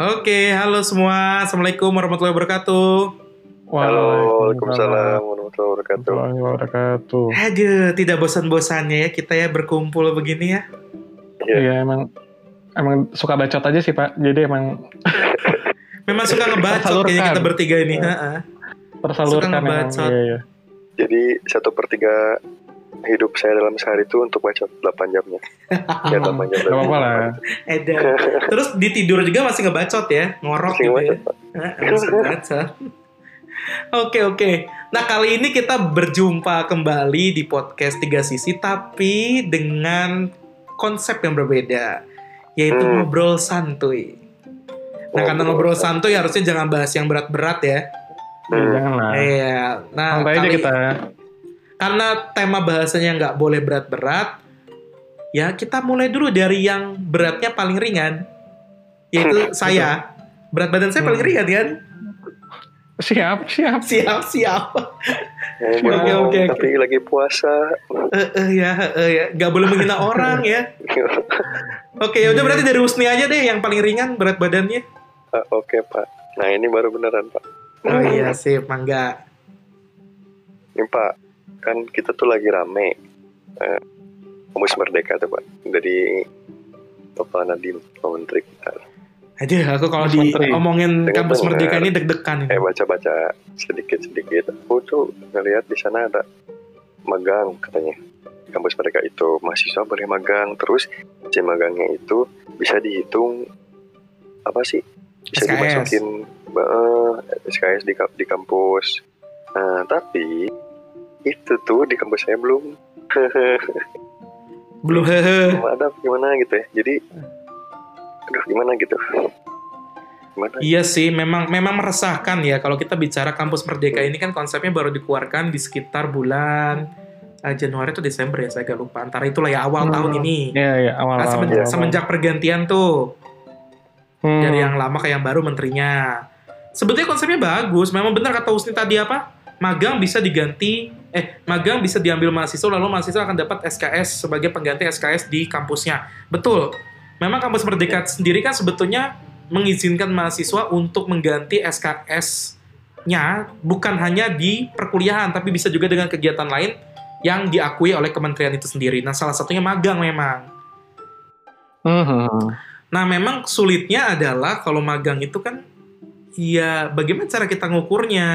Oke, halo semua. Assalamualaikum warahmatullahi wabarakatuh. Halo, Waalaikumsalam warahmatullahi wabarakatuh. warahmatullahi wabarakatuh. Aduh, tidak bosan-bosannya ya kita ya berkumpul begini ya. Iya. Iya emang emang suka bacot aja sih Pak. Jadi emang Memang suka ngebacot Tersalurkan. kayaknya kita bertiga ini. ha-ha. tersalurkan Suka ngebacot. Iya, iya. Jadi satu per tiga hidup saya dalam sehari itu untuk baca 8 jamnya. Ya 8 jam. Gak apa-apa lah. Edan. Terus di tidur juga masih ngebacot ya, ngorok Masih gitu ngebacot, ya. Ha-ha, Masih ngebacot. Oke oke. Nah kali ini kita berjumpa kembali di podcast tiga sisi tapi dengan konsep yang berbeda yaitu Hmm. ngobrol santuy. Nah karena ngobrol santuy harusnya jangan bahas yang berat-berat ya. Hmm. Jangan lah. Iya. Nah Santai aja kita. Karena tema bahasanya nggak boleh berat-berat, ya kita mulai dulu dari yang beratnya paling ringan, yaitu saya. Berat badan saya paling Hmm. ringan kan? Siap, siap. Siap, siap. Ngomong, Oke, oke, oke. tapi lagi puasa. Eh, eh, ya, eh, ya, nggak boleh menghina orang ya. Oke, ya udah berarti dari Husni aja deh yang paling ringan berat badannya. Ah, Oke Pak. Nah ini baru beneran Pak. Oh iya sip, mangga. Ini Pak, kan kita tuh lagi rame. Eh, Kampus Merdeka tuh Pak. Dari Bapak Nadiem, Pak Menteri kita. Aduh, aku kalau diomongin Dengar, kampus merdeka ini deg-degan. Eh baca-baca sedikit-sedikit. Aku tuh ngeliat di sana ada magang katanya. Di kampus mereka itu mahasiswa boleh magang. Terus si magangnya itu bisa dihitung apa sih? Bisa SKS. dimasukin eh, SKS di, di kampus. Nah, tapi itu tuh di kampus saya belum Belum hehe. belum ada gimana gitu ya. Jadi aduh gimana gitu. Gimana? Iya sih, memang memang meresahkan ya kalau kita bicara kampus merdeka ini kan konsepnya baru dikeluarkan di sekitar bulan eh, Januari atau Desember ya saya agak lupa. Antara itulah ya awal Hmm. tahun ini. Iya, iya. Awal Nah, awal, semenjak, awal. semenjak pergantian tuh Hmm. dari yang lama ke yang baru menterinya. Sebetulnya konsepnya bagus. Memang benar kata Husni tadi apa? Magang bisa diganti eh magang bisa diambil mahasiswa lalu mahasiswa akan dapat SKS sebagai pengganti SKS di kampusnya. Betul. Memang kampus Merdeka sendiri kan sebetulnya mengizinkan mahasiswa untuk mengganti SKS-nya bukan hanya di perkuliahan tapi bisa juga dengan kegiatan lain yang diakui oleh kementerian itu sendiri. Nah, salah satunya magang memang. Hmm. Nah, memang sulitnya adalah kalau magang itu kan ya bagaimana cara kita ngukurnya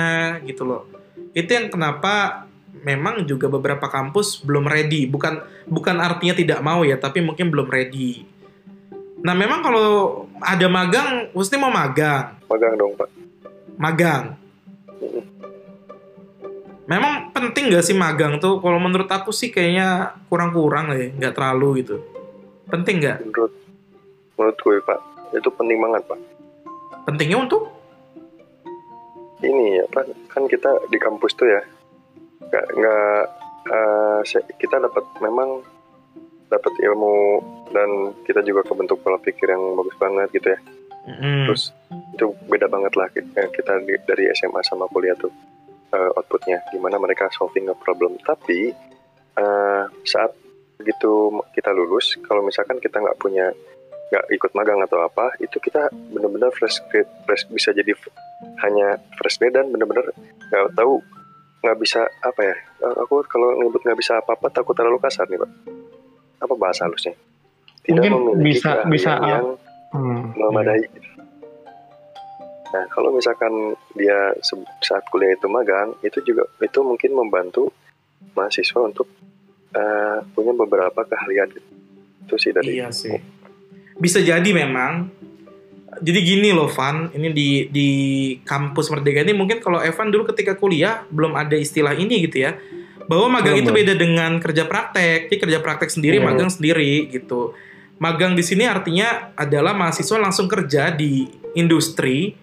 gitu loh. Itu yang kenapa memang juga beberapa kampus belum ready. Bukan bukan artinya tidak mau ya, tapi mungkin belum ready. Nah, memang kalau ada magang, mesti mau magang. Magang dong Pak. Magang. Memang penting gak sih magang tuh? Kalau menurut aku sih kayaknya kurang-kurang ya, nggak terlalu gitu. Penting nggak? Menurut menurut gue Pak itu penting banget Pak. Pentingnya untuk ini apa kan kita di kampus tuh ya nggak nggak eh, se- kita dapat memang dapat ilmu dan kita juga kebentuk pola pikir yang bagus banget gitu ya. Mm. terus itu beda banget lah kita, kita dari SMA sama kuliah tuh eh, outputnya. Gimana mereka solving a problem. Tapi eh, saat begitu kita lulus kalau misalkan kita nggak punya nggak ikut magang atau apa itu kita benar-benar fresh grade fresh bisa jadi hanya fresh grade dan benar-benar nggak tahu nggak bisa apa ya eh, aku kalau nyebut nggak bisa apa-apa takut terlalu kasar nih pak apa bahasa halusnya tidak Mungkin memiliki bisa- bisa, ah, yang Hmm. memadai. Nah, kalau misalkan dia saat kuliah itu magang, itu juga itu mungkin membantu mahasiswa untuk eh, punya beberapa keahlian. gitu. Itu sih dari Iya sih. Bisa jadi memang. Jadi gini loh, Van. Ini di di kampus Merdeka ini mungkin kalau Evan dulu ketika kuliah belum ada istilah ini gitu ya. Bahwa magang itu beda dengan kerja praktek. Jadi kerja praktek sendiri, Iya. magang sendiri gitu. Magang di sini artinya adalah mahasiswa langsung kerja di industri.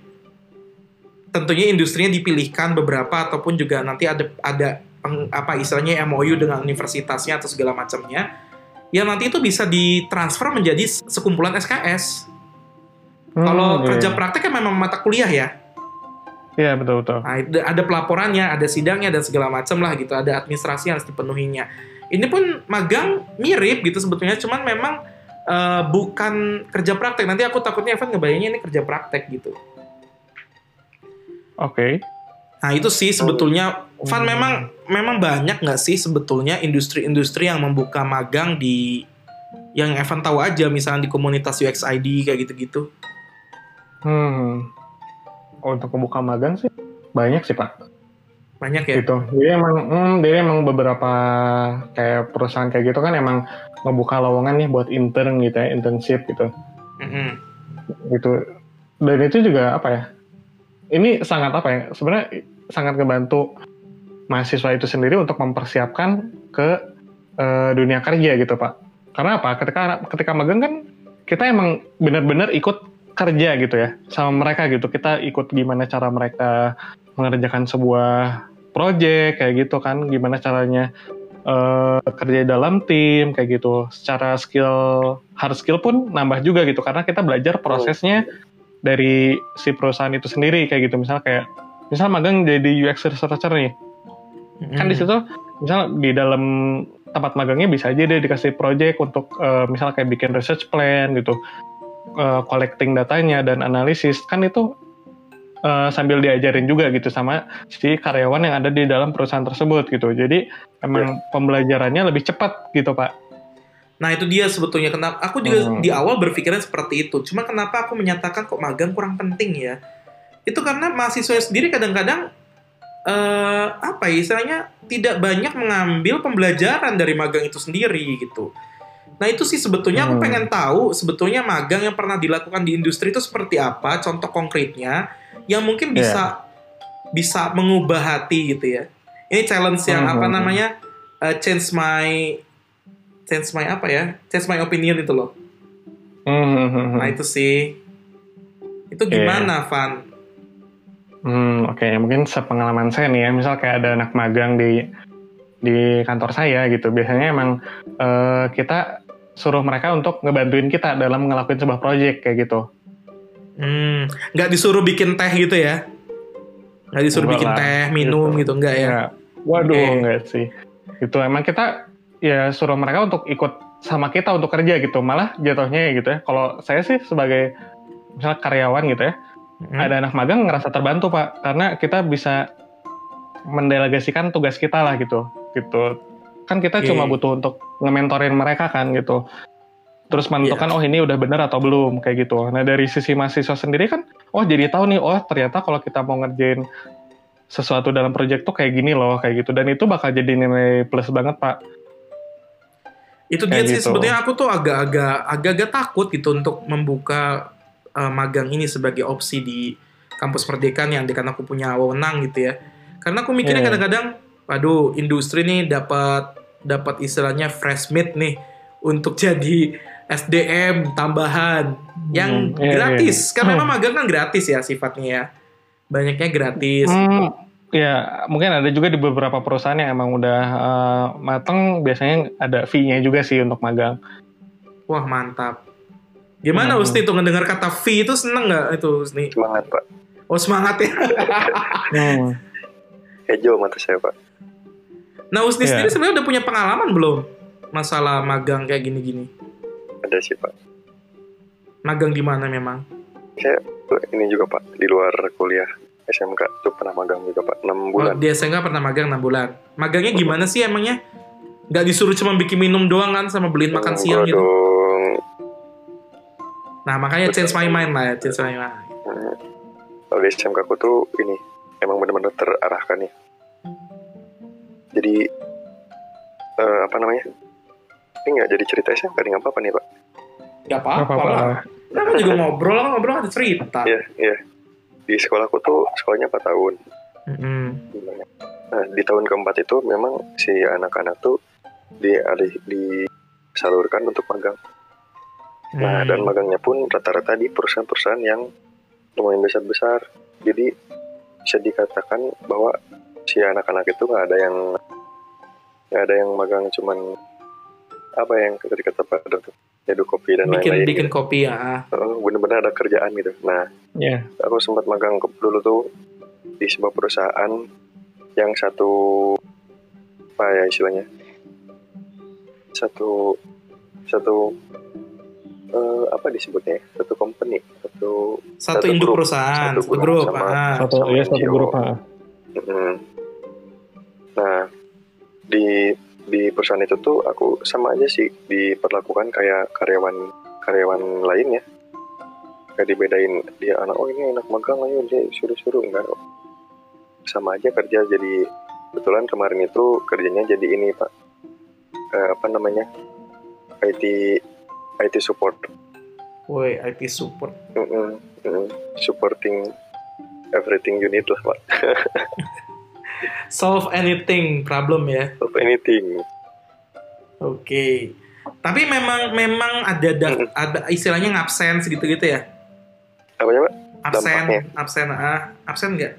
Tentunya industrinya dipilihkan beberapa ataupun juga nanti ada ada apa istilahnya MOU dengan universitasnya atau segala macamnya yang nanti itu bisa ditransfer menjadi sekumpulan SKS. Hmm, Kalau iya, kerja iya. praktek kan memang mata kuliah ya. Iya betul betul. Nah, ada- ada pelaporannya, ada sidangnya dan segala macam lah gitu. Ada administrasi yang harus dipenuhinya. Ini pun magang mirip gitu sebetulnya, cuman memang eh, bukan kerja praktek. Nanti aku takutnya Evan ngebayangnya ini kerja praktek gitu. Oke. Nah itu sih sebetulnya Van Hmm. memang memang banyak nggak sih sebetulnya industri-industri yang membuka magang di yang Evan tahu aja misalnya di komunitas UXID kayak gitu-gitu. Hmm. Untuk membuka magang sih banyak sih pak. Banyak ya. Gitu. Jadi emang, hmm, jadi emang beberapa kayak perusahaan kayak gitu kan emang ngebuka lowongan nih buat intern gitu ya, internship gitu. Mm-mm. gitu dan itu juga apa ya ini sangat apa ya sebenarnya sangat ngebantu mahasiswa itu sendiri untuk mempersiapkan ke eh, dunia kerja gitu pak karena apa ketika ketika magang kan kita emang benar-benar ikut kerja gitu ya sama mereka gitu. Kita ikut gimana cara mereka mengerjakan sebuah project kayak gitu kan. Gimana caranya eh, kerja dalam tim kayak gitu. Secara skill hard skill pun nambah juga gitu karena kita belajar prosesnya dari si perusahaan itu sendiri kayak gitu. Misal kayak misal magang jadi UX researcher nih. Kan di Mm. situ misal di dalam tempat magangnya bisa aja dia dikasih project untuk eh, misal kayak bikin research plan gitu eh, collecting datanya dan analisis kan itu eh, sambil diajarin juga gitu sama si karyawan yang ada di dalam perusahaan tersebut gitu jadi emang pembelajarannya lebih cepat gitu pak Nah itu dia sebetulnya kenapa aku juga Hmm. di awal berpikiran seperti itu. Cuma kenapa aku menyatakan kok magang kurang penting ya? Itu karena mahasiswa sendiri kadang-kadang eh apa ya istilahnya tidak banyak mengambil pembelajaran dari magang itu sendiri gitu. Nah itu sih sebetulnya aku Hmm. pengen tahu sebetulnya magang yang pernah dilakukan di industri itu seperti apa, contoh konkretnya yang mungkin Iya. bisa bisa mengubah hati gitu ya. Ini challenge yang Hmm, apa hmm, namanya eh, change my change my apa ya, change my opinion itu loh. Nah itu sih, itu Iya. gimana Van? Hmm, oke. Mungkin sepengalaman saya nih ya, misal kayak ada anak magang di di kantor saya gitu. Biasanya emang eh, kita suruh mereka untuk ngebantuin kita dalam ngelakuin sebuah project kayak gitu. Hmm, nggak disuruh bikin teh gitu ya? Nggak disuruh Enggak bikin lah, teh, minum gitu. gitu, enggak ya? Waduh, Oke. enggak sih. Itu emang kita ya suruh mereka untuk ikut sama kita untuk kerja gitu. Malah jatuhnya ya gitu ya. Kalau saya sih sebagai misalnya karyawan gitu ya, Hmm. ada anak magang ngerasa terbantu pak, karena kita bisa mendelegasikan tugas kita lah gitu, gitu. Kan kita Oke. cuma butuh untuk nge-mentorin mereka kan gitu. Terus menentukan Iya. oh ini udah bener atau belum kayak gitu. Nah dari sisi mahasiswa sendiri kan, oh jadi tahu nih, oh ternyata kalau kita mau ngerjain sesuatu dalam proyek tuh kayak gini loh kayak gitu dan itu bakal jadi nilai plus banget pak. Itu dia Kayak sih gitu. sebetulnya aku tuh agak-agak agak-agak takut gitu untuk membuka uh, magang ini sebagai opsi di kampus Merdeka yang dekan aku punya wewenang gitu ya. Karena aku mikirnya Iya. kadang-kadang, waduh industri nih dapat dapat istilahnya fresh meat nih untuk jadi SDM tambahan yang Hmm, iya, gratis. iya. Karena Hmm. memang magang kan gratis ya sifatnya ya. Banyaknya gratis. Hmm, ya mungkin ada juga di beberapa perusahaan yang emang udah eh, mateng biasanya ada fee-nya juga sih untuk magang. Wah mantap. Gimana Hmm. Usni tuh ngedengar kata fee itu seneng nggak itu Usni? Semangat Pak. Oh semangat ya. Hmm. Hijau mata saya Pak. Nah Usni Iya. sendiri sebenarnya udah punya pengalaman belum masalah magang kayak gini-gini? Ada sih Pak. Magang di mana memang? Saya ini juga Pak di luar kuliah SMK tuh pernah magang juga Pak 6 Oh, bulan. di SMK pernah magang 6 bulan. Magangnya gimana sih emangnya? Gak disuruh cuma bikin minum doang kan sama beliin makan siang gitu. dong. Nah makanya change my mind lah ya, change my mind. Hmm. Kalau di SMK aku tuh ini emang benar-benar terarahkan ya. Jadi eh, apa namanya? Ini nggak jadi cerita SMK nih nggak apa-apa nih Pak. Gak Nggak apa-apa apa-apa. lah. Kita kan juga ngobrol, kan ngobrol ada cerita. Iya iya. Di sekolahku tuh sekolahnya 4 tahun. Mm-mm. Nah, di tahun keempat itu memang si anak-anak tuh di disalurkan untuk magang. Nah, Hmm. dan magangnya pun rata-rata di perusahaan-perusahaan yang lumayan besar-besar. Jadi bisa dikatakan bahwa si anak-anak itu nggak ada yang nggak ada yang magang cuman apa yang tadi kata Pak Dar tuh nyeduh kopi dan bikin lain-lain. bikin gitu. kopi ya. Oh, bener-bener ada kerjaan gitu. Nah, Ya. aku sempat magang ke- dulu tuh di sebuah perusahaan yang satu apa ya istilahnya satu satu apa disebutnya? ya? Satu company, satu Satu, Satu induk grup. perusahaan, Satu satu grup grup. sama- ah. Satu, sama ya satu grup. ah. Mm. Nah, di di perusahaan itu tuh aku sama aja sih diperlakukan kayak karyawan karyawan lain ya. Kayak dibedain dia anak oh ini anak magang ayo dia suruh-suruh enggak. Sama aja kerja jadi kebetulan kemarin itu kerjanya jadi ini Pak. Eh, apa namanya? IT IT support. Woi, IT support. Mm-mm, mm, supporting everything you need lah Pak. Solve anything problem ya. Of anything. Oke. Tapi memang memang ada da- Mm-mm. ada istilahnya ngabsen gitu-gitu ya. Apa ya Pak? Absen, Dampaknya. absen, ah, absen nggak?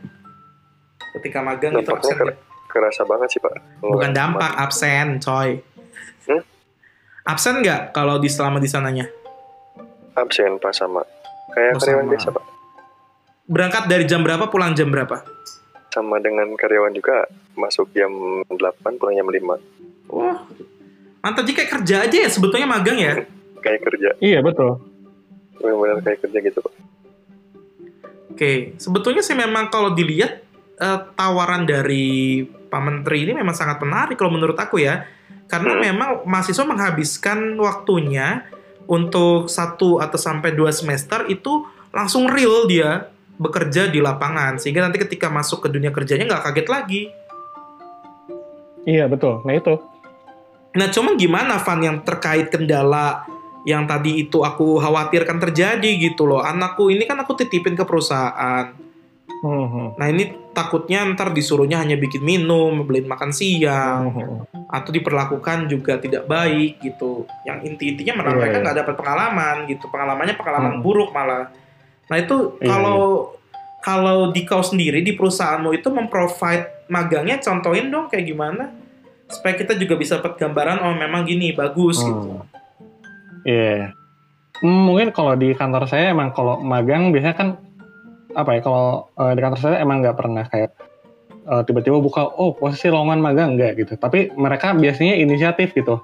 Ketika magang itu absen ke- nggak? Kerasa banget sih Pak. Bukan dampak, absen, coy. Hmm? Absen nggak kalau di selama di sananya? absen Pak sama. Kayak Oh, karyawan biasa Pak. Berangkat dari jam berapa, pulang jam berapa? Sama dengan karyawan juga masuk jam 8 pulang jam 5. Wah, mantap jadi kayak kerja aja ya sebetulnya magang ya. Kayak kerja. Iya betul. Benar-benar kayak kerja gitu Pak. Oke, sebetulnya sih memang kalau dilihat eh, tawaran dari Pak Menteri ini memang sangat menarik kalau menurut aku ya, karena Hmm. memang mahasiswa menghabiskan waktunya untuk satu atau sampai dua semester itu langsung real dia bekerja di lapangan sehingga nanti ketika masuk ke dunia kerjanya nggak kaget lagi. Iya betul. Nah itu. Nah, cuman gimana Van yang terkait kendala yang tadi itu aku khawatirkan terjadi gitu loh. Anakku ini kan aku titipin ke perusahaan. Hmm, hmm. Nah ini takutnya ntar disuruhnya hanya bikin minum, beliin makan siang, Hmm, hmm. atau diperlakukan juga tidak baik gitu. Yang inti-intinya Iya, mereka iya. nggak dapat pengalaman gitu, pengalamannya pengalaman Hmm. buruk malah. Nah itu Iya, kalau kalau di kau sendiri di perusahaanmu itu memprovide magangnya, contohin dong kayak gimana supaya kita juga bisa dapat gambaran oh memang gini bagus gitu. Hmm. Iya. Hmm, mungkin kalau di kantor saya emang kalau magang biasanya kan apa ya kalau eh, di kantor saya emang nggak pernah kayak eh, tiba-tiba buka oh posisi lowongan magang enggak gitu. Tapi mereka biasanya inisiatif gitu.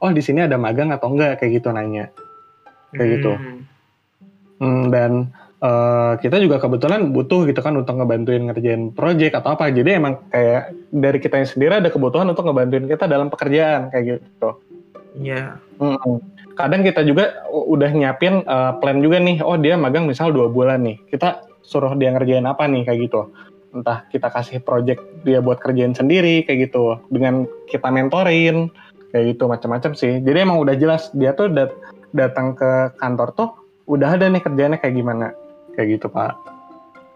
Oh di sini ada magang atau enggak kayak gitu nanya. Kayak gitu. Hmm. Hmm, dan eh, kita juga kebetulan butuh gitu kan untuk ngebantuin ngerjain project atau apa. Jadi emang kayak dari kita sendiri ada kebutuhan untuk ngebantuin kita dalam pekerjaan kayak gitu. Iya. Mm-mm. Kadang kita juga udah nyiapin uh, plan juga nih. Oh dia magang misal dua bulan nih. Kita suruh dia ngerjain apa nih kayak gitu. Entah kita kasih project dia buat kerjain sendiri kayak gitu. Dengan kita mentorin kayak gitu macam-macam sih. Jadi emang udah jelas dia tuh dat- datang ke kantor tuh udah ada nih kerjanya kayak gimana kayak gitu pak.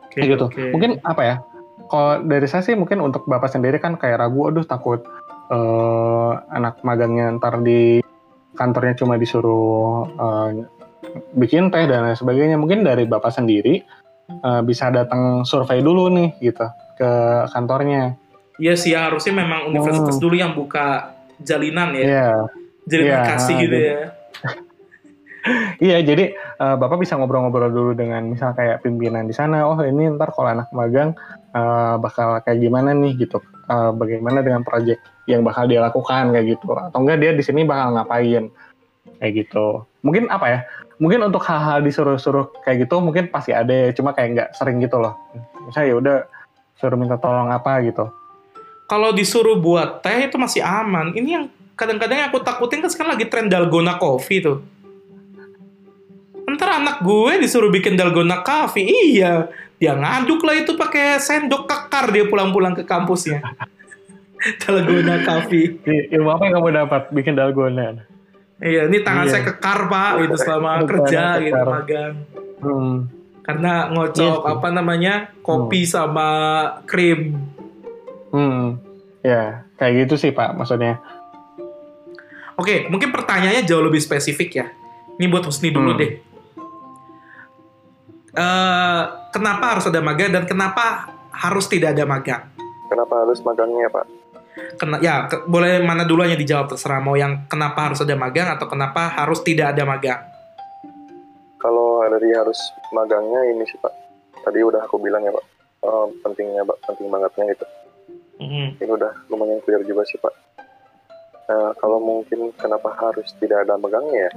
Oke, Kayak gitu. oke. Mungkin apa ya? Kalau dari saya sih mungkin untuk bapak sendiri kan kayak ragu, aduh takut eh, anak magangnya ntar di kantornya cuma disuruh eh, bikin teh dan lain sebagainya. Mungkin dari bapak sendiri eh, bisa datang survei dulu nih gitu ke kantornya. Iya sih harusnya memang universitas Hmm. dulu yang buka jalinan ya. Iya, Jalinan Iya, kasih ah, gitu jadi- ya. Iya. Jadi eh, bapak bisa ngobrol-ngobrol dulu dengan misal kayak pimpinan di sana. Oh ini ntar kalau anak magang eh, bakal kayak gimana nih gitu. Eh, bagaimana dengan project yang bakal dia lakukan kayak gitu. Atau enggak dia di sini bakal ngapain kayak gitu. Mungkin apa ya? Mungkin untuk hal-hal disuruh-suruh kayak gitu mungkin pasti ada ya. Cuma kayak nggak sering gitu loh. Misalnya ya udah suruh minta tolong apa gitu. Kalau disuruh buat teh itu masih aman. Ini yang kadang-kadang aku takutin kan sekarang lagi tren dalgona coffee tuh. Ntar anak gue disuruh bikin dalgona coffee, iya. Dia ngaduk lah itu pakai sendok kekar dia pulang-pulang ke kampusnya. dalgona coffee. I- Ilmu apa yang kamu dapat bikin dalgona? Iya, ini tangan Iya. saya kekar pak, gitu selama Tangan kerja gitu magang. Hmm. Karena ngocok Iya sih. apa namanya kopi sama krim. Hmm. Ya, kayak gitu sih Pak maksudnya. Oke, mungkin pertanyaannya jauh lebih spesifik ya. Ini buat Husni dulu Hmm. deh. Eh, kenapa harus ada magang dan kenapa harus tidak ada magang? Kenapa harus magangnya Pak? Kena, ya, ke- boleh mana dulu yang dijawab terserah. Mau yang kenapa harus ada magang atau kenapa harus tidak ada magang? Kalau dari harus magangnya ini sih Pak. Tadi udah aku bilang ya Pak. Eh, pentingnya Pak, penting bangetnya gitu. Mhm. Ini udah lumayan clear juga sih Pak. Nah, kalau mungkin kenapa harus tidak ada magangnya ya?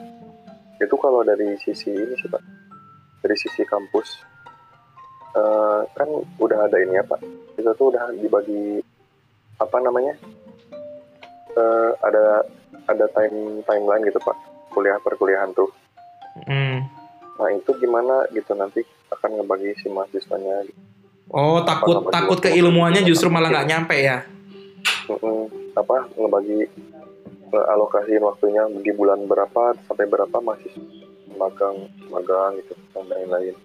itu kalau dari sisi ini sih pak dari sisi kampus eh, kan udah ada ini ya pak itu tuh udah dibagi apa namanya Eh, ada ada time timeline gitu pak kuliah perkuliahan tuh Hmm. nah itu gimana gitu nanti akan ngebagi si mahasiswanya gitu. Oh, takut Apa-apa takut keilmuannya justru malah nggak nyampe ya. Mm-mm. apa ngebagi alokasiin waktunya di bulan berapa sampai berapa mahasiswa magang magang gitu dan lain-lain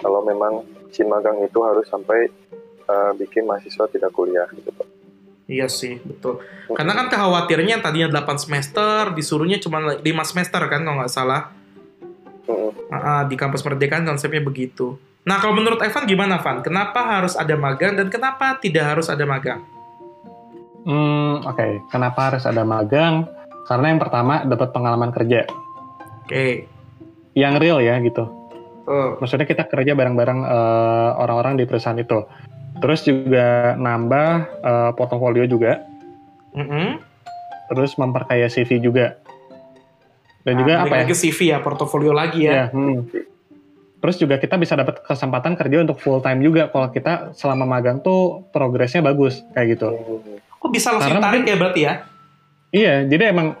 kalau memang si magang itu harus sampai eh, bikin mahasiswa tidak kuliah gitu pak Iya sih, betul. Karena kan khawatirnya yang tadinya 8 semester, disuruhnya cuma 5 semester kan kalau nggak salah. Ah, ah, di kampus Merdeka kan konsepnya begitu. Nah, kalau menurut Evan gimana, Van? Kenapa harus ada magang dan kenapa tidak harus ada magang? Hmm, oke. Kenapa harus ada magang? Karena yang pertama dapat pengalaman kerja Oke. Yang real ya gitu. Oh, Maksudnya kita kerja bareng-bareng eh, orang-orang di perusahaan itu. Terus juga nambah eh, portofolio juga. mm-mm. Terus memperkaya CV juga. Dan Nah, juga apa ya? lagi CV ya, portofolio lagi ya. Ya, hmm. Terus juga kita bisa dapat kesempatan kerja untuk full time juga kalau kita selama magang tuh progresnya bagus kayak gitu. Kok bisa langsung Karena tarik mungkin- ya berarti ya? Iya, jadi emang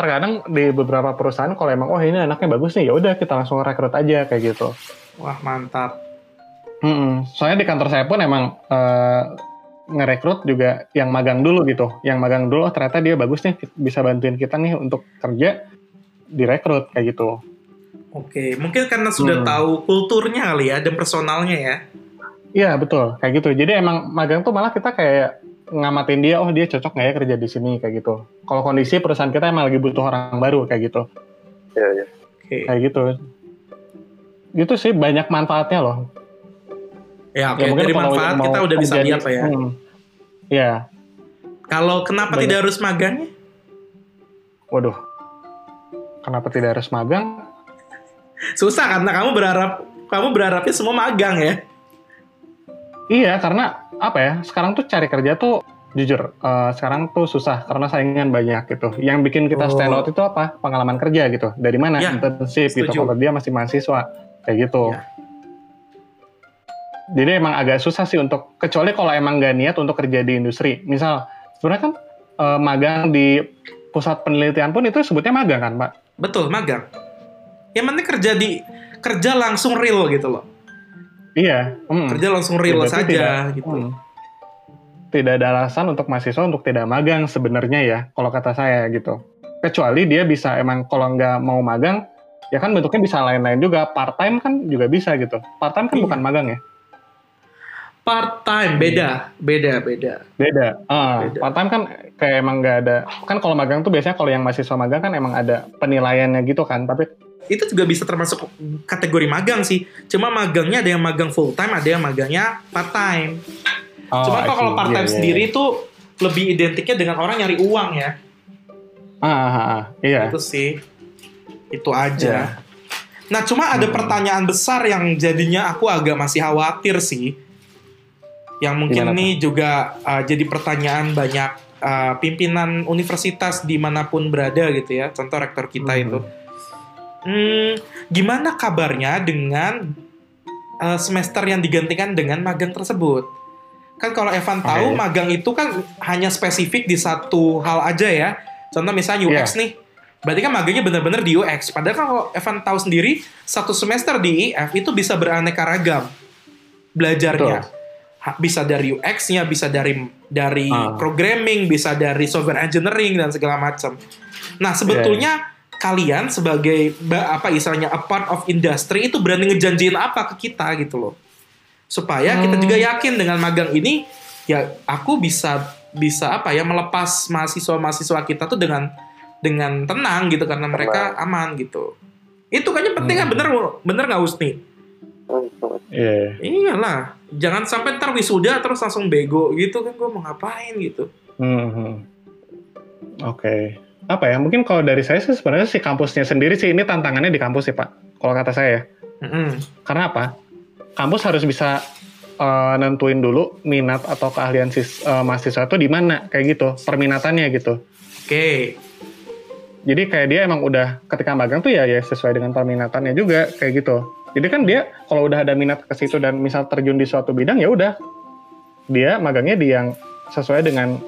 terkadang di beberapa perusahaan kalau emang oh ini anaknya bagus nih ya udah kita langsung rekrut aja kayak gitu. Wah, mantap. Mm-mm. Soalnya di kantor saya pun emang eh, ngerekrut juga yang magang dulu gitu. Yang magang dulu oh ternyata dia bagus nih bisa bantuin kita nih untuk kerja direkrut kayak gitu. Oke, mungkin karena sudah Hmm. tahu kulturnya kali ya dan personalnya ya. Iya betul kayak gitu. Jadi emang magang tuh malah kita kayak ngamatin dia oh dia cocok nggak ya kerja di sini kayak gitu. Kalau kondisi perusahaan kita emang lagi butuh orang baru kayak gitu. ya ya Oke. Kayak gitu. Gitu sih banyak manfaatnya loh. Ya, oke. Ya, mungkin Dari manfaat kita udah bisa lihat Pak ya. Hmm. Iya. Kalau kenapa Banyak. tidak harus magangnya? Waduh. Kenapa tidak harus magang? Susah karena kamu berharap kamu berharapnya semua magang ya. Iya, karena apa ya? Sekarang tuh cari kerja tuh jujur eh, sekarang tuh susah karena saingan banyak gitu. Yang bikin kita Oh. stand out itu apa? Pengalaman kerja gitu. Dari mana? Ya, Internship gitu. Kalau dia masih mahasiswa kayak gitu. Ya. Jadi emang agak susah sih untuk kecuali kalau emang gak niat untuk kerja di industri. Misal sebenarnya kan eh, magang di pusat penelitian pun itu sebutnya magang kan, Pak? Betul, magang. Yang penting kerja di kerja langsung real gitu loh. Iya. hmm. Kerja langsung real Ya, saja tidak- gitu. hmm. Tidak ada alasan untuk mahasiswa untuk tidak magang sebenarnya ya, kalau kata saya gitu. Kecuali dia bisa emang kalau nggak mau magang, ya kan bentuknya bisa lain-lain juga. Part time kan juga bisa gitu. Part time kan Iya. bukan magang ya, Part time beda, beda, beda. beda. Ah, Beda. part time kan kayak emang nggak ada. Kan kalau magang tuh biasanya kalau yang mahasiswa magang kan emang ada penilaiannya gitu kan. Tapi Itu juga bisa termasuk kategori magang sih. Cuma magangnya ada yang magang full time, ada yang magangnya part time. oh, Cuma kok kalau part time Iya, iya, sendiri iya. itu lebih identiknya dengan orang nyari uang ya. Ah, ah, ah, iya. Itu sih. Itu aja. Iya. Nah, cuma ada Hmm. pertanyaan besar yang jadinya aku agak masih khawatir sih. Yang mungkin Gimana, ini juga uh, jadi pertanyaan banyak uh, pimpinan universitas di mana pun berada gitu ya. Contoh rektor kita Mhm. itu. Hmm, gimana kabarnya dengan uh, semester yang digantikan dengan magang tersebut? Kan kalau Evan tahu magang itu kan hanya spesifik di satu hal aja ya. Contoh misalnya UX Iya. nih. Berarti kan magangnya benar-benar di UX. Padahal kan kalau Evan tahu sendiri, satu semester di IF itu bisa beraneka ragam belajarnya. Ha- Bisa dari UX-nya, bisa dari dari Ah. programming, bisa dari software engineering dan segala macam. Nah, sebetulnya kalian sebagai ba- apa istilahnya a part of industry itu berani ngejanjiin apa ke kita gitu loh. Supaya kita Hmm. juga yakin dengan magang ini ya aku bisa bisa apa ya melepas mahasiswa-mahasiswa kita tuh dengan dengan tenang gitu karena mereka aman gitu. Itu kayaknya penting kan Hmm. bener bener nggak Usni? Hmm, hmm. Iya. Iyalah, jangan sampai ntar wisuda terus langsung bego gitu kan gue mau ngapain gitu. Hmm, hmm. Oke. Apa ya? Mungkin kalau dari saya sih sebenarnya si kampusnya sendiri sih ini tantangannya di kampus sih Pak. Kalau kata saya. Mm-mm. Karena apa? Kampus harus bisa eh, nentuin dulu minat atau keahlian sis, eh, mahasiswa itu di mana kayak gitu, perminatannya gitu. Oke, Jadi kayak dia emang udah ketika magang tuh ya ya sesuai dengan peminatannya juga kayak gitu. Jadi kan dia kalau udah ada minat ke situ dan misal terjun di suatu bidang ya udah dia magangnya di yang sesuai dengan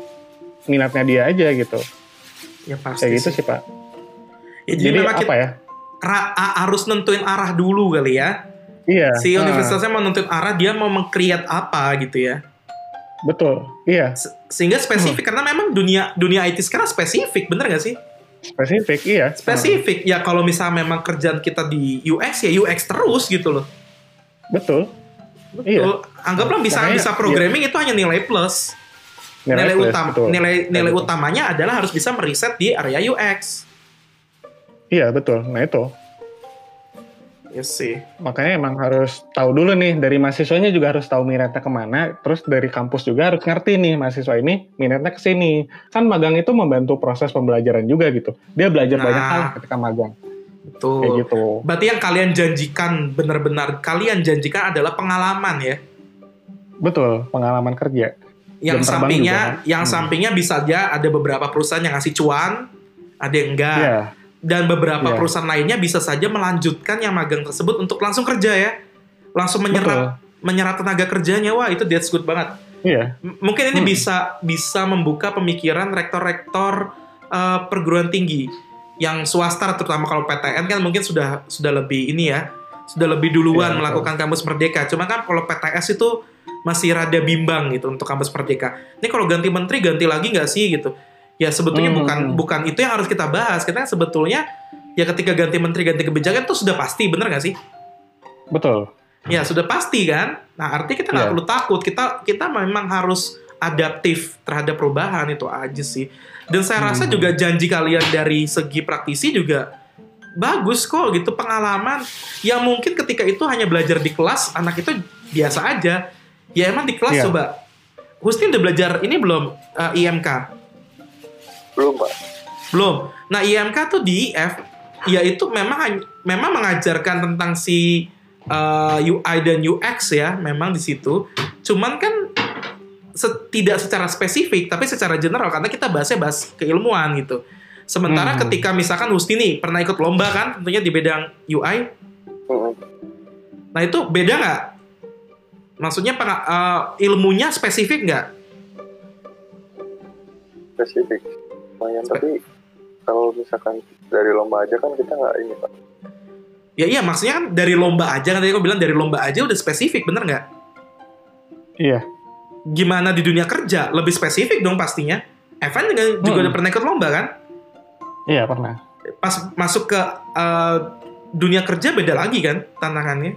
minatnya dia aja gitu. Ya pasti. Kayak gitu sih. sih Pak. Ya, jadi, Jadi memang apa kita ya? ra- a- harus nentuin arah dulu kali ya. Iya. Si ah, universitasnya mau nentuin arah, dia mau meng-create apa gitu ya. betul. Iya. Se- Sehingga spesifik karena memang dunia dunia IT sekarang spesifik, bener gak sih? Spesifik iya. Spesifik. Ya kalau misalnya memang kerjaan kita di UX ya UX terus gitu loh. Ah, betul. Iya. Betul. Anggaplah bisa Makanya, bisa programming itu hanya nilai plus. Nilai, plus, utama betul. nilai nilai Betul. utamanya adalah harus bisa meriset di area UX. Iya betul. Nah itu. Yes sih. Makanya emang harus tahu dulu nih dari mahasiswanya juga harus tahu minatnya ke mana. Terus dari kampus juga harus ngerti nih mahasiswa ini minatnya ke sini. Kan magang itu membantu proses pembelajaran juga gitu. Dia belajar Nah. banyak hal ketika magang. Betul. Kayak gitu. Berarti yang kalian janjikan benar-benar kalian janjikan adalah pengalaman ya. Betul. Pengalaman kerja. Yang Jam sampingnya juga. yang Hmm. sampingnya bisa aja ada beberapa perusahaan yang ngasih cuan, ada yang enggak. Iya. Dan beberapa Iya. perusahaan lainnya bisa saja melanjutkan yang magang tersebut untuk langsung kerja ya. Langsung menyerap menyerap tenaga kerjanya. Wah, itu that's good banget. Iya. M- mungkin ini Hmm. bisa bisa membuka pemikiran rektor-rektor eh, perguruan tinggi yang swasta terutama kalau PTN kan mungkin sudah sudah lebih ini ya sudah lebih duluan Iya, melakukan kampus merdeka cuma kan kalau PTS itu masih rada bimbang gitu untuk kampus merdeka ini kalau ganti menteri ganti lagi nggak sih gitu ya sebetulnya Hmm, bukan hmm. bukan itu yang harus kita bahas kita sebetulnya ya ketika ganti menteri ganti kebijakan itu sudah pasti bener nggak sih Betul. Ya sudah pasti kan. Nah artinya kita nggak Iya. perlu takut. Kita kita memang harus adaptif terhadap perubahan itu aja sih. Dan saya rasa Hmm. juga janji kalian dari segi praktisi juga bagus kok gitu pengalaman. Yang mungkin ketika itu hanya belajar di kelas anak itu biasa aja. Ya emang di kelas Iya. coba. Husni udah belajar ini belum eh, IMK? Belum pak. Belum. Nah, IMK tuh di IF yaitu memang memang mengajarkan tentang si uh, UI dan UX ya, memang di situ. Cuman kan tidak secara spesifik, tapi secara general karena kita bahasnya bahas keilmuan gitu. Sementara Hmm. ketika misalkan Husni nih pernah ikut lomba kan, tentunya di bidang UI. Mm-mm. Nah, itu beda nggak? Maksudnya uh, ilmunya spesifik nggak? Spesifik. Lumayan tapi kalau misalkan dari lomba aja kan kita nggak ini pak. Ya iya, maksudnya kan dari lomba aja kan tadi aku bilang dari lomba aja udah spesifik, bener nggak? Iya. gimana di dunia kerja lebih spesifik dong pastinya. Evan juga, juga Hmm. udah pernah ikut lomba kan? Iya pernah. Pas masuk ke uh, dunia kerja beda lagi kan tantangannya.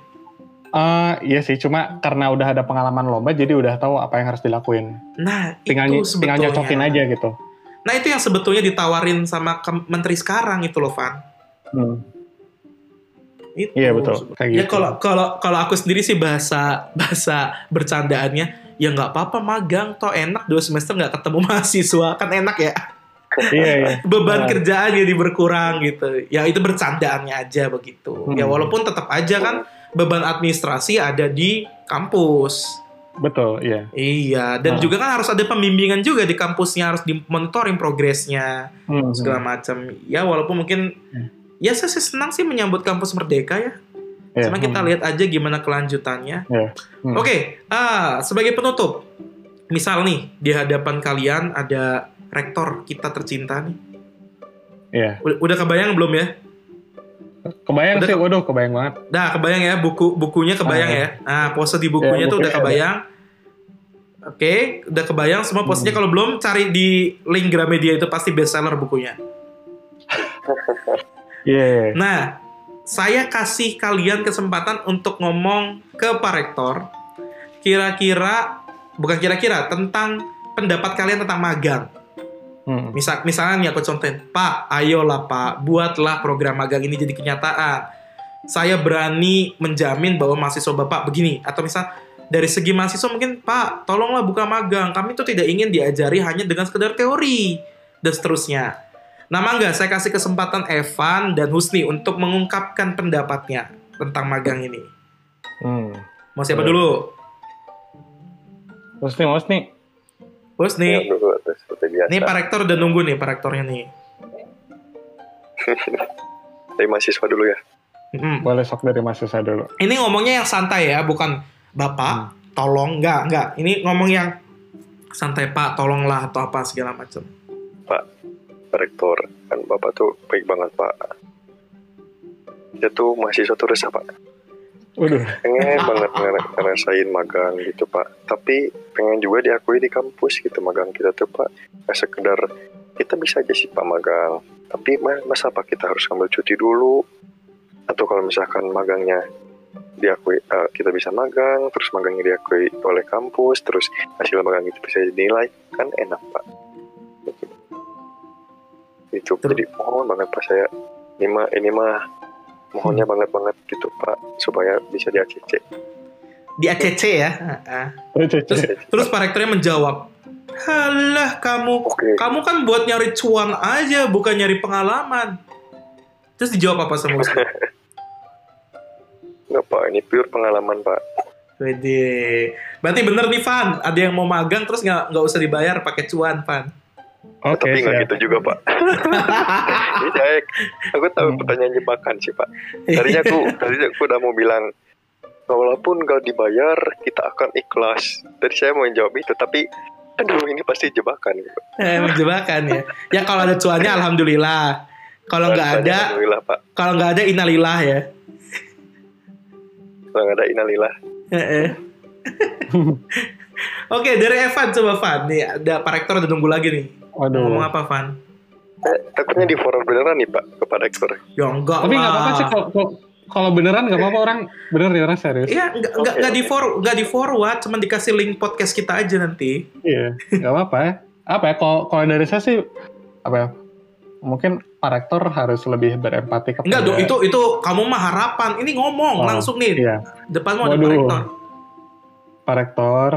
Eh iya sih, cuma karena udah ada pengalaman lomba, jadi udah tahu apa yang harus dilakuin. Nah Tinggal, itu tinggal sebetulnya. nyocokin aja gitu. Nah itu yang sebetulnya ditawarin sama menteri sekarang itu loh Van. Hmm. Itu. Iya betul, kayak Ya gitu. kalau kalau kalau aku sendiri sih bahasa bahasa bercandaannya ya nggak apa-apa magang toh enak dua semester nggak ketemu mahasiswa kan enak ya iya iya. beban Nah. kerjaan jadi berkurang gitu. Ya itu bercandaannya aja begitu. Hmm. Ya walaupun tetap aja kan beban administrasi ada di kampus. Betul, iya. Iya, dan Hmm. juga kan harus ada pembimbingan juga di kampusnya harus dimonitoring progresnya Hmm. segala macam. Ya walaupun mungkin Hmm. ya saya sih senang sih menyambut kampus merdeka ya. Iya, Cuma kita hmm. lihat aja gimana kelanjutannya. Iya. Hmm. Oke, ah sebagai penutup, misal nih di hadapan kalian ada rektor kita tercinta nih. Iya. Udah, udah kebayang belum ya? Kebayang Udah sih, waduh kebayang banget. Nah, kebayang ya buku bukunya kebayang Ah. ya. Nah, pose di bukunya Ya, tuh udah kebayang. Oke, udah kebayang semua posenya. Hmm. Kalau belum cari di link Gramedia itu pasti bestseller bukunya. Iya. Nah, saya kasih kalian kesempatan untuk ngomong ke Pak Rektor. Kira-kira bukan kira-kira tentang pendapat kalian tentang magang. Hmm. Misal misalnya nih aku contohin, Pak, ayolah Pak, buatlah program magang ini jadi kenyataan. Saya berani menjamin bahwa mahasiswa Bapak begini atau misal dari segi mahasiswa mungkin Pak, tolonglah buka magang. Kami tuh tidak ingin diajari hanya dengan sekedar teori dan seterusnya. Nama enggak, saya kasih kesempatan Evan dan Husni untuk mengungkapkan pendapatnya tentang magang ini. Hmm. Mau siapa dulu? Terus nih, Mas nih. Ya. Ini Pak Rektor udah nunggu nih, Pak Rektornya nih. Dari mahasiswa dulu ya. Mm. Boleh sok dari mahasiswa dulu. Ini ngomongnya yang santai ya, bukan bapak, tolong, enggak, enggak. Ini ngomong yang santai pak, tolonglah atau apa segala macam. Pak Rektor, kan Bapak tuh baik banget Pak. Dia tuh mahasiswa tuh resah Pak. Waduh, Pengen banget ngera- ngerasain magang gitu Pak. Tapi pengen juga diakui di kampus gitu magang kita tuh Pak. Nggak sekedar kita bisa aja sih Pak magang. Tapi ma- masa Pak kita harus ambil cuti dulu? Atau kalau misalkan magangnya diakui eh, kita bisa magang, terus magangnya diakui oleh kampus, terus hasil magang itu bisa dinilai, kan enak Pak. Gitu. Itu jadi mohon banget Pak saya ini mah ini mah mohonnya banget banget gitu Pak supaya bisa di ACC. Di ACC ya. Heeh. Terus, Terus, terus Pak Rektornya menjawab, Halah kamu, Oke. kamu kan buat nyari cuan aja, bukan nyari pengalaman. Terus dijawab apa sama Ustaz? Nggak Pak, ini pure pengalaman Pak. Wede. Berarti bener nih Van, ada yang mau magang terus nggak nggak usah dibayar pakai cuan Van. Oke, Tapi nggak gitu juga Pak. Saya, aku tahu Hmm. pertanyaan jebakan sih Pak. Tadinya aku, tadinya aku udah mau bilang, walaupun nggak dibayar, kita akan ikhlas. Tadi saya mau jawab itu, tapi aduh ini pasti jebakan. Gitu. Eh, menjebakan ya. Ya kalau ada cuannya alhamdulillah. Kalau nggak ada, Alhamdulillah Pak. kalau nggak ada innalillah ya. Kalau nggak ada inalilah. Heeh. Oke, dari Evan coba Van. Nih ada Pak Rektor udah nunggu lagi nih. Waduh. Ngomong apa Van? Eh, takutnya di forward beneran nih Pak kepada ekspor. Ya enggak Tapi nggak lah. apa-apa sih kalau kalau- beneran nggak apa-apa orang bener ya orang serius. Iya, enggak enggak Oke, enggak di oke. for enggak di forward, cuman dikasih link podcast kita aja nanti. Iya, nggak apa-apa ya. Apa ya, kalau kalau dari saya sih, apa ya, mungkin Pak Rektor harus lebih berempati kepada... Enggak dong, itu itu kamu mah harapan. Ini ngomong Oh, langsung nih. Iya, Depan mau ada. Rektor. Pak Rektor.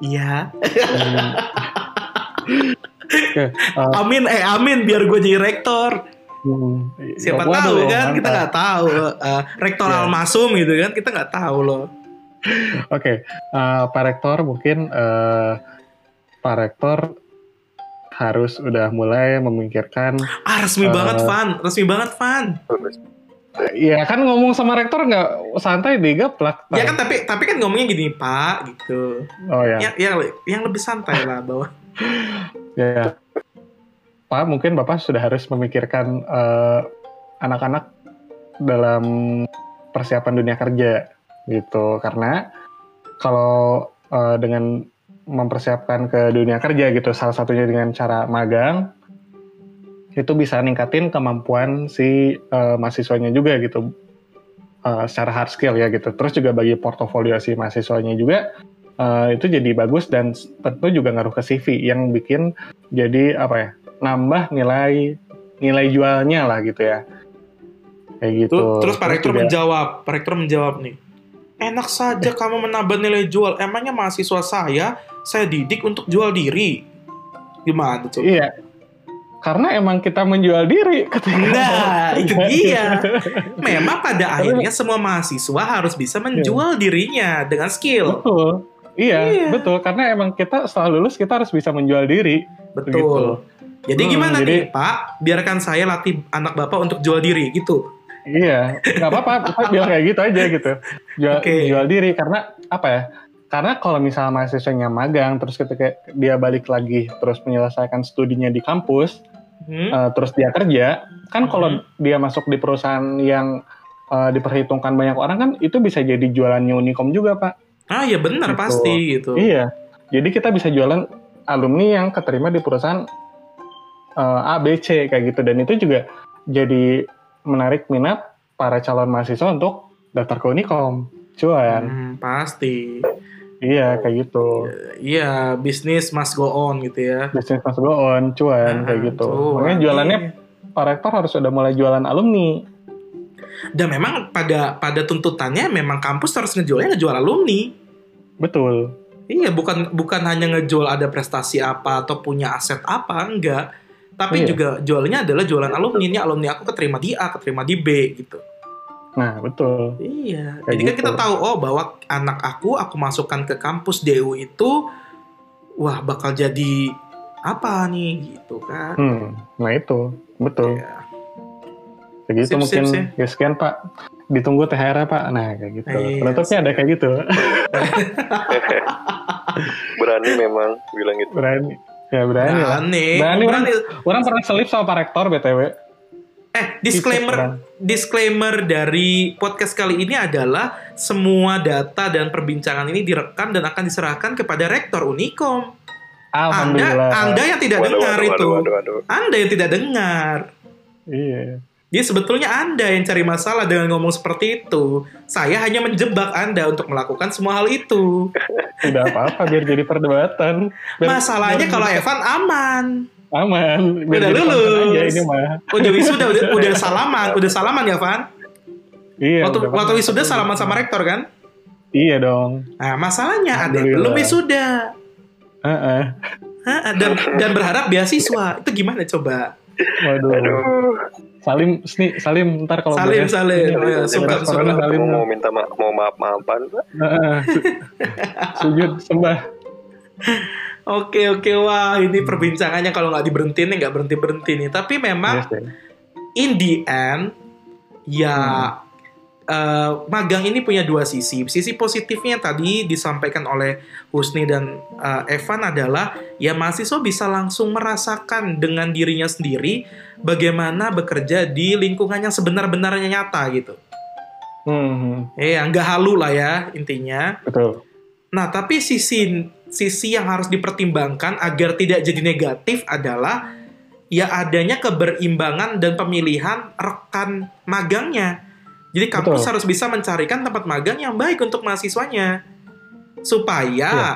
Iya. hmm. Eh, Amin, eh amin biar gue jadi rektor. hmm, Siapa waduh, tahu kan, kita nggak tahu. Eh, rektor Iya. Almasum gitu kan, kita nggak tahu loh. Oke, eh, Pak Rektor mungkin eh, Pak Rektor harus udah mulai memikirkan Ah resmi Eh. banget Van, resmi banget Van. Iya kan ngomong sama rektor nggak santai digaplak. Ya kan tapi tapi kan ngomongnya gini Pak gitu. Oh ya. Ya, ya yang lebih santai lah bahwa. Ya. Pak, mungkin Bapak sudah harus memikirkan eh, anak-anak dalam persiapan dunia kerja gitu. Karena kalau eh, dengan mempersiapkan ke dunia kerja gitu, salah satunya dengan cara magang, itu bisa ningkatin kemampuan si eh, mahasiswanya juga gitu. Eh, secara hard skill ya gitu. Terus juga bagi portofolio si mahasiswanya juga eh, itu jadi bagus dan tentu juga ngaruh ke CV yang bikin jadi apa ya nambah nilai nilai jualnya lah gitu ya kayak gitu Tuh, terus Pak Rektor menjawab, Pak Rektor menjawab nih. Enak saja kamu menambah nilai jual. Emangnya mahasiswa saya saya didik untuk jual diri. Gimana tuh? iya karena emang kita menjual diri ketika Nah, itu dia. Memang pada akhirnya semua mahasiswa harus bisa menjual dirinya dengan skill. betul iya, Iya. betul karena emang kita setelah lulus kita harus bisa menjual diri Betul. Begitu. Jadi Hmm, gimana jadi- nih, Pak? Biarkan saya latih anak Bapak untuk jual diri gitu. iya nggak apa-apa bilang kayak gitu aja gitu jual, Oke. jual diri karena apa ya karena kalau misalnya mahasiswanya magang terus ketika dia balik lagi terus menyelesaikan studinya di kampus Hmm? uh, terus dia kerja kan kalau Mhm. dia masuk di perusahaan yang uh, diperhitungkan banyak orang kan itu bisa jadi jualannya Unicom juga pak Ah ya benar Gitu. pasti gitu. iya jadi kita bisa jualan alumni yang keterima di perusahaan uh, A B C kayak gitu dan itu juga jadi menarik minat para calon mahasiswa untuk daftar ke Unicom cuan Hmm, pasti. iya kayak gitu Iya, bisnis must go on gitu ya. bisnis mas go on cuan kayak Ah, gitu cuan. makanya jualannya Iya. Pak Rektor harus udah mulai jualan alumni Dan memang pada pada tuntutannya memang kampus harus ngejualnya ngejual alumni. Betul Iya, bukan bukan hanya ngejual ada prestasi apa atau punya aset apa, enggak. Tapi Iya. juga jualnya adalah jualan alumni. Ini alumni aku keterima di A, keterima di B gitu. nah betul Iya. Kayak Jadi kan gitu. kita tahu oh bahwa anak aku aku masukkan ke kampus DU itu wah bakal jadi apa nih gitu kan. Hmm, nah itu betul. Ya. kayak gitu Sip, sip, mungkin sip. ya sekian pak ditunggu THR pak nah kayak gitu Iya, penutupnya ada kayak gitu Berani memang bilang itu. berani ya berani lah Berani. berani, Berani. Orang, orang pernah selip sama Pak Rektor btw Eh, disclaimer Bisa, disclaimer dari podcast kali ini adalah semua data dan perbincangan ini direkam dan akan diserahkan kepada rektor Unikom. Anda, alhamdulillah Anda yang tidak Waduh, dengar waduh, itu. waduh, waduh, waduh. Anda yang tidak dengar. iya Jadi sebetulnya Anda yang cari masalah dengan ngomong seperti itu. Saya hanya menjebak Anda untuk melakukan semua hal itu. tidak apa-apa biar jadi perdebatan Biar- Masalahnya biar kalau jadi Evan aman. aman biar Udah lulus. aja ini mah Udah wisuda, udah, udah salaman, udah salaman ya, Van? iya Waktu, udah waktu wisuda salaman sama rektor kan? iya dong Nah, masalahnya ada Alhamdulillah. belum wisuda. Heeh. Hah, dan dan berharap beasiswa. Itu gimana coba? waduh Aduh. Salim Sni, Salim ntar kalau Salim, beres- Salim. ini, Ya, corona, sungkem. Salim Mau, mau minta ma mau maaf maafan. Heeh. Su- sujud sembah Oke oke wah ini perbincangannya kalau nggak diberhentiin nih nggak berhenti berhenti nih. Tapi memang Yes, ya. in the end ya eh, magang ini punya dua sisi. Sisi positifnya tadi disampaikan oleh Husni dan eh, Evan adalah ya mahasiswa bisa langsung merasakan dengan dirinya sendiri bagaimana bekerja di lingkungan yang sebenar-benarnya nyata gitu. Hmm, Eh, nggak halu lah ya intinya. betul. Nah, tapi sisi sisi yang harus dipertimbangkan agar tidak jadi negatif adalah ya adanya keberimbangan dan pemilihan rekan magangnya. Jadi kampus Betul. harus bisa mencarikan tempat magang yang baik untuk mahasiswanya. Supaya Iya.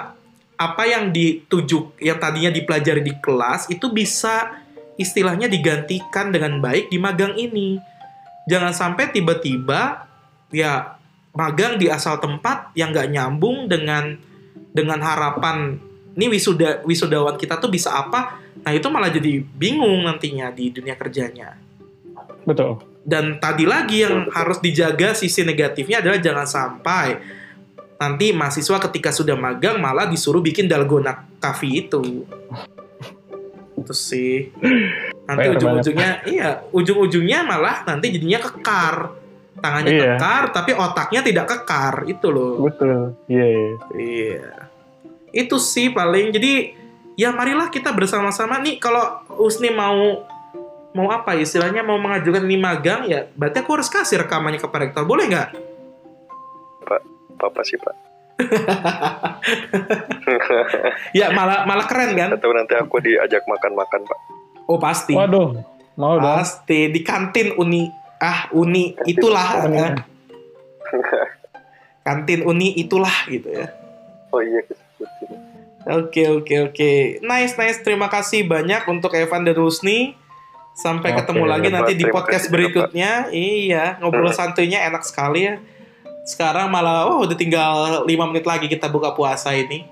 apa yang dituju yang tadinya dipelajari di kelas itu bisa istilahnya digantikan dengan baik di magang ini. Jangan sampai tiba-tiba ya magang di asal tempat yang nggak nyambung dengan dengan harapan ini wisuda wisudawan kita tuh bisa apa nah itu malah jadi bingung nantinya di dunia kerjanya Betul. Dan tadi lagi yang harus dijaga sisi negatifnya adalah jangan sampai nanti mahasiswa ketika sudah magang malah disuruh bikin dalgona coffee itu itu sih nanti ujung-ujungnya iya ujung-ujungnya malah nanti jadinya kekar tangannya Iya. kekar tapi otaknya tidak kekar itu loh Betul. Iya. iya. Iya. Itu sih paling. Jadi ya marilah kita bersama-sama nih kalau Usni mau mau apa ya, istilahnya mau mengajukan ini magang ya berarti aku harus kasih rekamannya ke Pak Rektor. Boleh nggak? Papa sih, Pak. Ya malah malah keren kan? Atau nanti aku diajak makan-makan, Pak. Oh pasti. Waduh, mau dong. Pasti di kantin Uni. Ah, Uni itulah. Uni. eh. Kantin Uni itulah gitu ya. Oh iya. Oke oke oke. Nice nice. Terima kasih banyak untuk Evan dan Husni. Sampai Oke, ketemu lagi nanti di podcast berikutnya. Iya, ngobrol santuinya enak sekali ya. Sekarang malah oh udah tinggal 5 menit lagi kita buka puasa ini.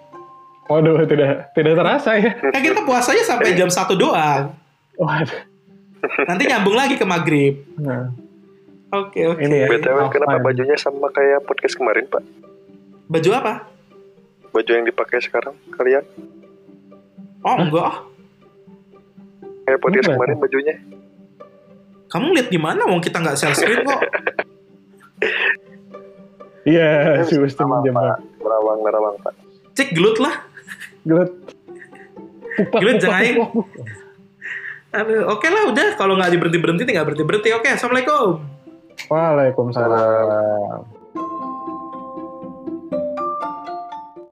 Waduh, tidak tidak terasa ya. Kan kita puasanya sampai jam 1 doang. Waduh. Nanti nyambung lagi ke maghrib. Nah, Oke oke. Ini ya. BTW, Apaan? kenapa bajunya sama kayak podcast kemarin, Pak? Baju apa? Baju yang dipakai sekarang, kalian? Oh enggak. Kayak podcast Enggak. kemarin bajunya. Kamu lihat di mana? Wong kita nggak share screen kok. Iya, si Gusti Sama, minjem Pak. Nerawang, nerawang, Pak. Cek gelut lah. Gelut. Pupak, Gelut, jangan. Aduh, oke lah udah. Kalau nggak diberhenti berhenti, nggak berhenti berhenti. Oke, assalamualaikum. Waalaikumsalam.